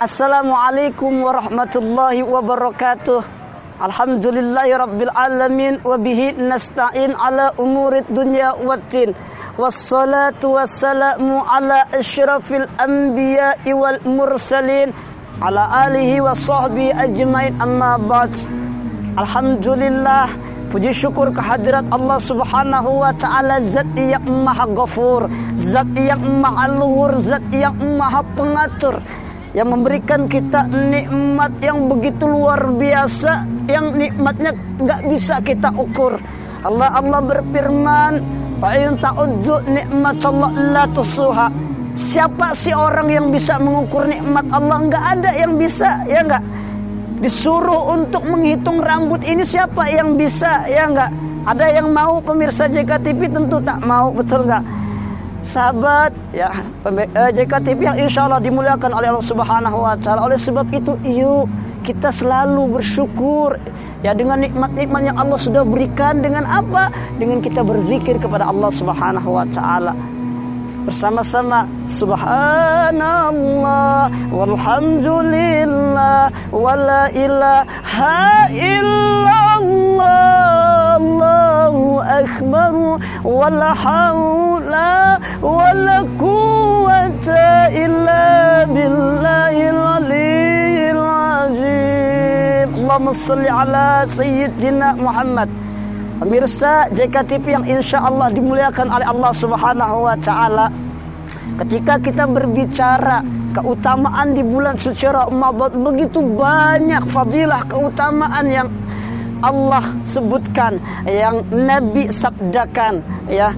السلام عليكم ورحمة الله وبركاته الحمد لله رب العالمين وبه نستعين على أمور الدنيا والدين والصلاة والسلام على أشرف الأنبياء والمرسلين على آله وصحبه أجمعين أما بعد الحمد لله puji syukur kehadirat الله سبحانه وتعالى taala zat غفور maha ghafur الغور yang maha luhur Yang memberikan kita nikmat yang begitu luar biasa Yang nikmatnya nggak bisa kita ukur. Allah Allah berfirman la tusuha. Siapa sih orang yang bisa mengukur nikmat Allah? Nggak ada yang bisa ya nggak? Disuruh untuk menghitung rambut ini siapa yang bisa ya enggak? Ada yang mau pemirsa JKTV tentu tak mau betul enggak? Sahabat ya eh, JKTV yang insya Allah dimuliakan oleh Allah Subhanahu Wa Taala. Oleh sebab itu yuk kita selalu bersyukur ya dengan nikmat-nikmat yang Allah sudah berikan dengan apa? Dengan kita berzikir kepada Allah Subhanahu Wa Taala bersama-sama subhanallah walhamdulillah wala ilaha illallah Akbar wala haula wala quwwata illa billahil aliyyil azim Allahumma salli ala sayyidina Muhammad Pemirsa JKTV yang insya Allah dimuliakan oleh Allah Subhanahu wa Ta'ala, ketika kita berbicara keutamaan di bulan suci Ramadan, begitu banyak fadilah keutamaan yang Allah sebutkan, yang Nabi sabdakan, ya.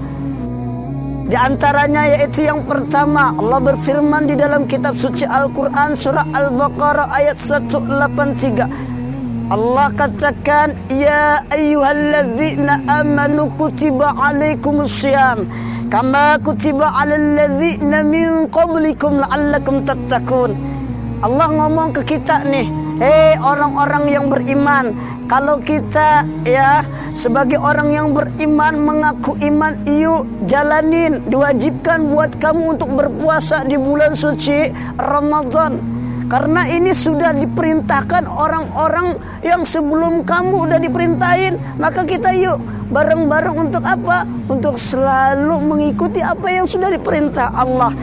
Di antaranya yaitu yang pertama Allah berfirman di dalam kitab suci Al-Quran surah Al-Baqarah ayat 183 Allah katakan ya ayyuhalladzina amanu kutiba alaikumusiyam kama kutiba alal ladzina min qablikum la'allakum tattaqun. Allah ngomong ke kita nih, hei orang-orang yang beriman, kalau kita ya sebagai orang yang beriman mengaku iman, yuk jalanin diwajibkan buat kamu untuk berpuasa di bulan suci Ramadan. Karena ini sudah diperintahkan orang-orang yang sebelum kamu udah diperintahin. Maka kita yuk bareng-bareng untuk apa? Untuk selalu mengikuti apa yang sudah diperintah Allah.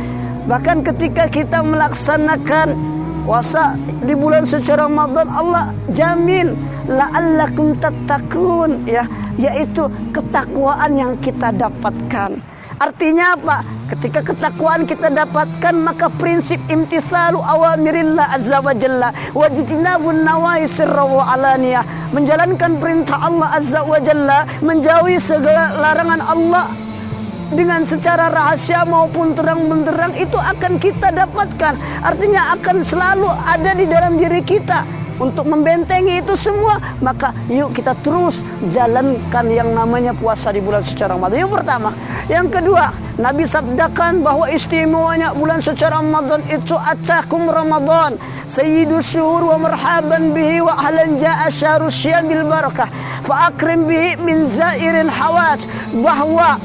Bahkan ketika kita melaksanakan puasa di bulan suci Ramadan Allah jamin la'allakum tattaqun ya yaitu ketakwaan yang kita dapatkan. Artinya apa? Ketika ketakwaan kita dapatkan maka prinsip imtithalu awamirillah azza wa jalla wajtinabun nawahi sirra wa alaniyah menjalankan perintah Allah azza wa jalla menjauhi segala larangan Allah dengan secara rahasia maupun terang benderang itu akan kita dapatkan. Artinya akan selalu ada di dalam diri kita. Untuk membentengi itu semua maka yuk kita terus jalankan yang namanya puasa di bulan suci Ramadan. Yang pertama. Yang kedua Nabi sabdakan bahwa istimewanya bulan suci Ramadan itu atakum Ramadan. Sayyidus syuhur wa marhaban bihi wa ahlan ja'a syahrus syamil barakah. Fa akrim bihi min zairin hawat bahwa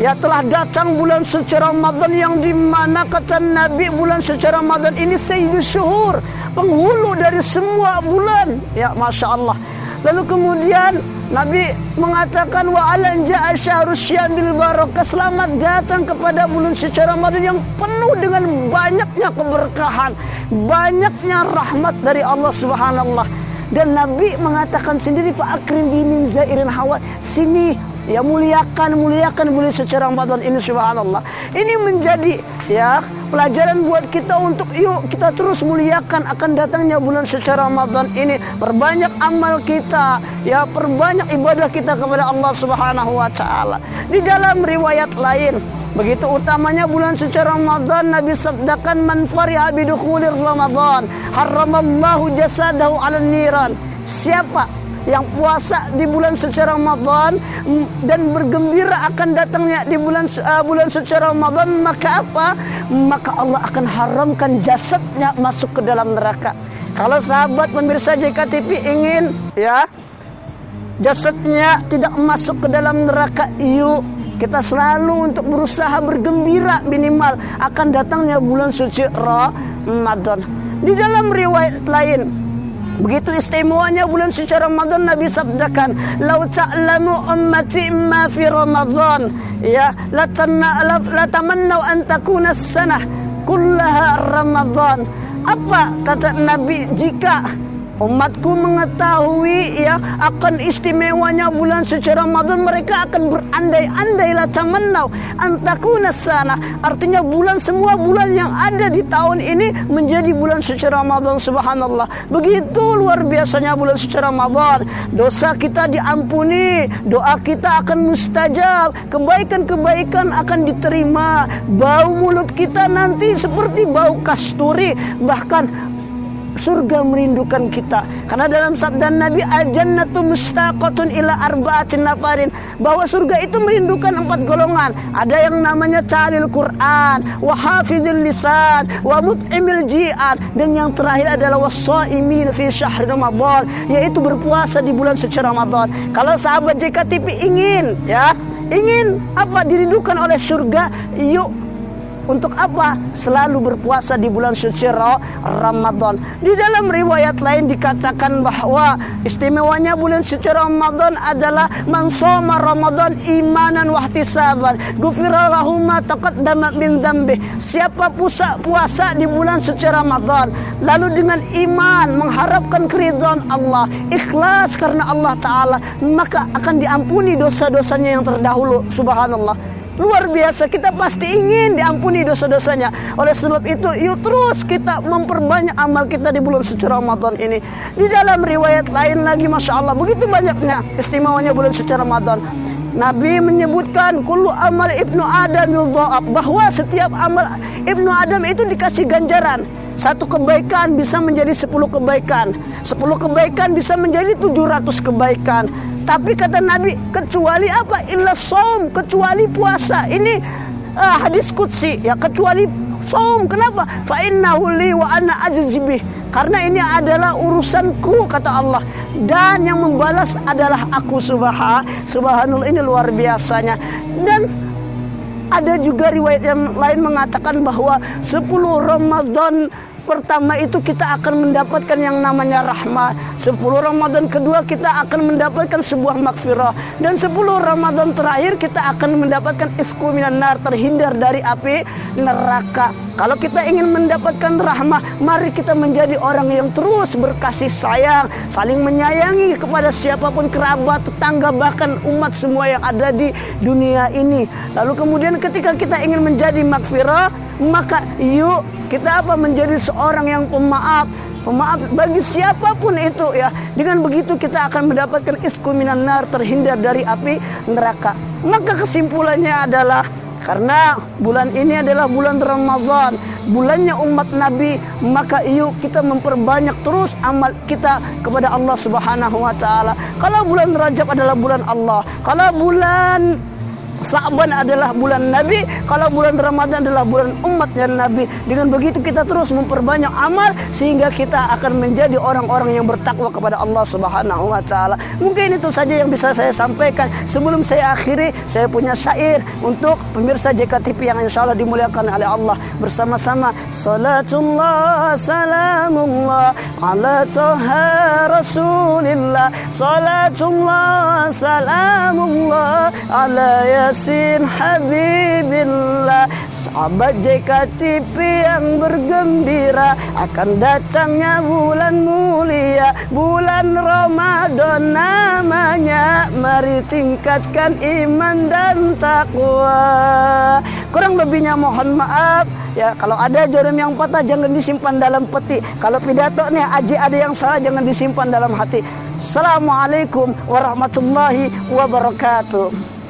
Ya telah datang bulan suci Ramadan yang di mana kata Nabi bulan suci Ramadan ini sayyidul syuhur. Penghulu dari semua bulan. Ya Masya Allah. Lalu kemudian Nabi mengatakan wa alan ja'a syamil barakah selamat datang kepada bulan suci Ramadan yang penuh dengan banyaknya keberkahan, banyaknya rahmat dari Allah Subhanahu dan Nabi mengatakan sendiri fa akrim bi min zairin hawa sini ya muliakan muliakan bulan suci Ramadan ini subhanallah. Ini menjadi ya pelajaran buat kita untuk yuk kita terus muliakan akan datangnya bulan suci Ramadan ini. Perbanyak amal kita ya perbanyak ibadah kita kepada Allah Subhanahu wa taala. Di dalam riwayat lain Begitu utamanya bulan suci Ramadan Nabi sabdakan man fariha bidukhulir Ramadan haramallahu jasadahu 'alan niran. Siapa yang puasa di bulan suci Ramadan dan bergembira akan datangnya di bulan uh, bulan suci Ramadan maka apa? Maka Allah akan haramkan jasadnya masuk ke dalam neraka. Kalau sahabat pemirsa JKTV ingin ya jasadnya tidak masuk ke dalam neraka, yuk kita selalu untuk berusaha bergembira minimal akan datangnya bulan suci Ramadan. Di dalam riwayat lain Begitu istimewanya bulan suci Ramadan Nabi sabdakan, "Lau ta'lamu ummati ma fi Ramadan, ya la tamannau an takuna sanah kullaha Ramadan." Apa kata Nabi jika Umatku mengetahui ya akan istimewanya bulan suci Ramadan mereka akan berandai-andai lah tamannau. Antakuna sana. Artinya bulan semua bulan yang ada di tahun ini menjadi bulan suci Ramadan subhanallah. Begitu luar biasanya bulan suci Ramadan. Dosa kita diampuni doa kita akan mustajab kebaikan-kebaikan akan diterima. Bau mulut kita nanti seperti bau kasturi bahkan surga merindukan kita. Karena dalam sabda Nabi al-jannatu mustaqatun ila arba'atin nafarin. Bahwa surga itu merindukan empat golongan. Ada yang namanya talil Quran wa hafizil lisan wa mut'imil ji'an. Dan yang terakhir adalah wasaimin fi syahr Ramadan. Yaitu berpuasa di bulan suci Ramadan. Kalau sahabat JKTP ingin ya ingin apa dirindukan oleh surga yuk untuk apa? Selalu berpuasa di bulan suci Ramadan. Di dalam riwayat lain dikatakan bahwa istimewanya bulan suci Ramadan adalah mansoma Ramadan imanan wahtisaban. Gufira lahu ma taqaddama min dambi. Siapa puasa puasa di bulan suci Ramadan lalu dengan iman mengharapkan keridhaan Allah, ikhlas karena Allah taala, maka akan diampuni dosa-dosanya yang terdahulu. Subhanallah. Luar biasa kita pasti ingin diampuni dosa-dosanya. Oleh sebab itu yuk terus kita memperbanyak amal kita di bulan suci Ramadan ini. Di dalam riwayat lain lagi Masya Allah begitu banyaknya istimewanya bulan suci Ramadan. Nabi menyebutkan kullu amal ibnu Adam bahwa setiap amal ibnu Adam itu dikasih ganjaran. Satu kebaikan bisa menjadi sepuluh kebaikan. Sepuluh kebaikan bisa menjadi tujuh ratus kebaikan. Tapi kata Nabi, kecuali apa? Illa saum, kecuali puasa. Ini uh, hadis kutsi, ya kecuali saum. Kenapa? Fa innahu li wa ana ajzibih. Karena ini adalah urusanku kata Allah dan yang membalas adalah aku subhanahu subhanallah ini luar biasanya dan ada juga riwayat yang lain mengatakan bahwa 10 Ramadan pertama itu kita akan mendapatkan yang namanya rahmat. 10 Ramadan kedua kita akan mendapatkan sebuah makfirah dan 10 Ramadan terakhir kita akan mendapatkan isku minan terhindar dari api neraka. Kalau kita ingin mendapatkan rahmat, mari kita menjadi orang yang terus berkasih sayang, saling menyayangi kepada siapa pun kerabat, tetangga bahkan umat semua yang ada di dunia ini. Lalu kemudian ketika kita ingin menjadi makfirah, maka yuk kita apa menjadi seorang yang pemaaf pemaaf bagi siapa pun itu ya dengan begitu kita akan mendapatkan isku minan nar terhindar dari api neraka maka kesimpulannya adalah karena bulan ini adalah bulan Ramadan, bulannya umat Nabi, maka yuk kita memperbanyak terus amal kita kepada Allah Subhanahu wa taala. Kalau bulan Rajab adalah bulan Allah, kalau bulan Sa'ban adalah bulan Nabi, kalau bulan Ramadan adalah bulan umatnya Nabi. Dengan begitu kita terus memperbanyak amal sehingga kita akan menjadi orang-orang yang bertakwa kepada Allah Subhanahu wa taala. Mungkin itu saja yang bisa saya sampaikan. Sebelum saya akhiri, saya punya syair untuk pemirsa JKTV yang insya Allah dimuliakan oleh Allah bersama-sama. Salatullah salamullah ala toha rasulillah. Salatullah salamullah ala ya Yasin Habibillah Sahabat JKTV yang bergembira Akan datangnya bulan mulia Bulan Ramadan namanya Mari tingkatkan iman dan takwa Kurang lebihnya mohon maaf Ya, kalau ada jarum yang patah jangan disimpan dalam peti. Kalau pidato nih aji ada yang salah jangan disimpan dalam hati. Assalamualaikum warahmatullahi wabarakatuh.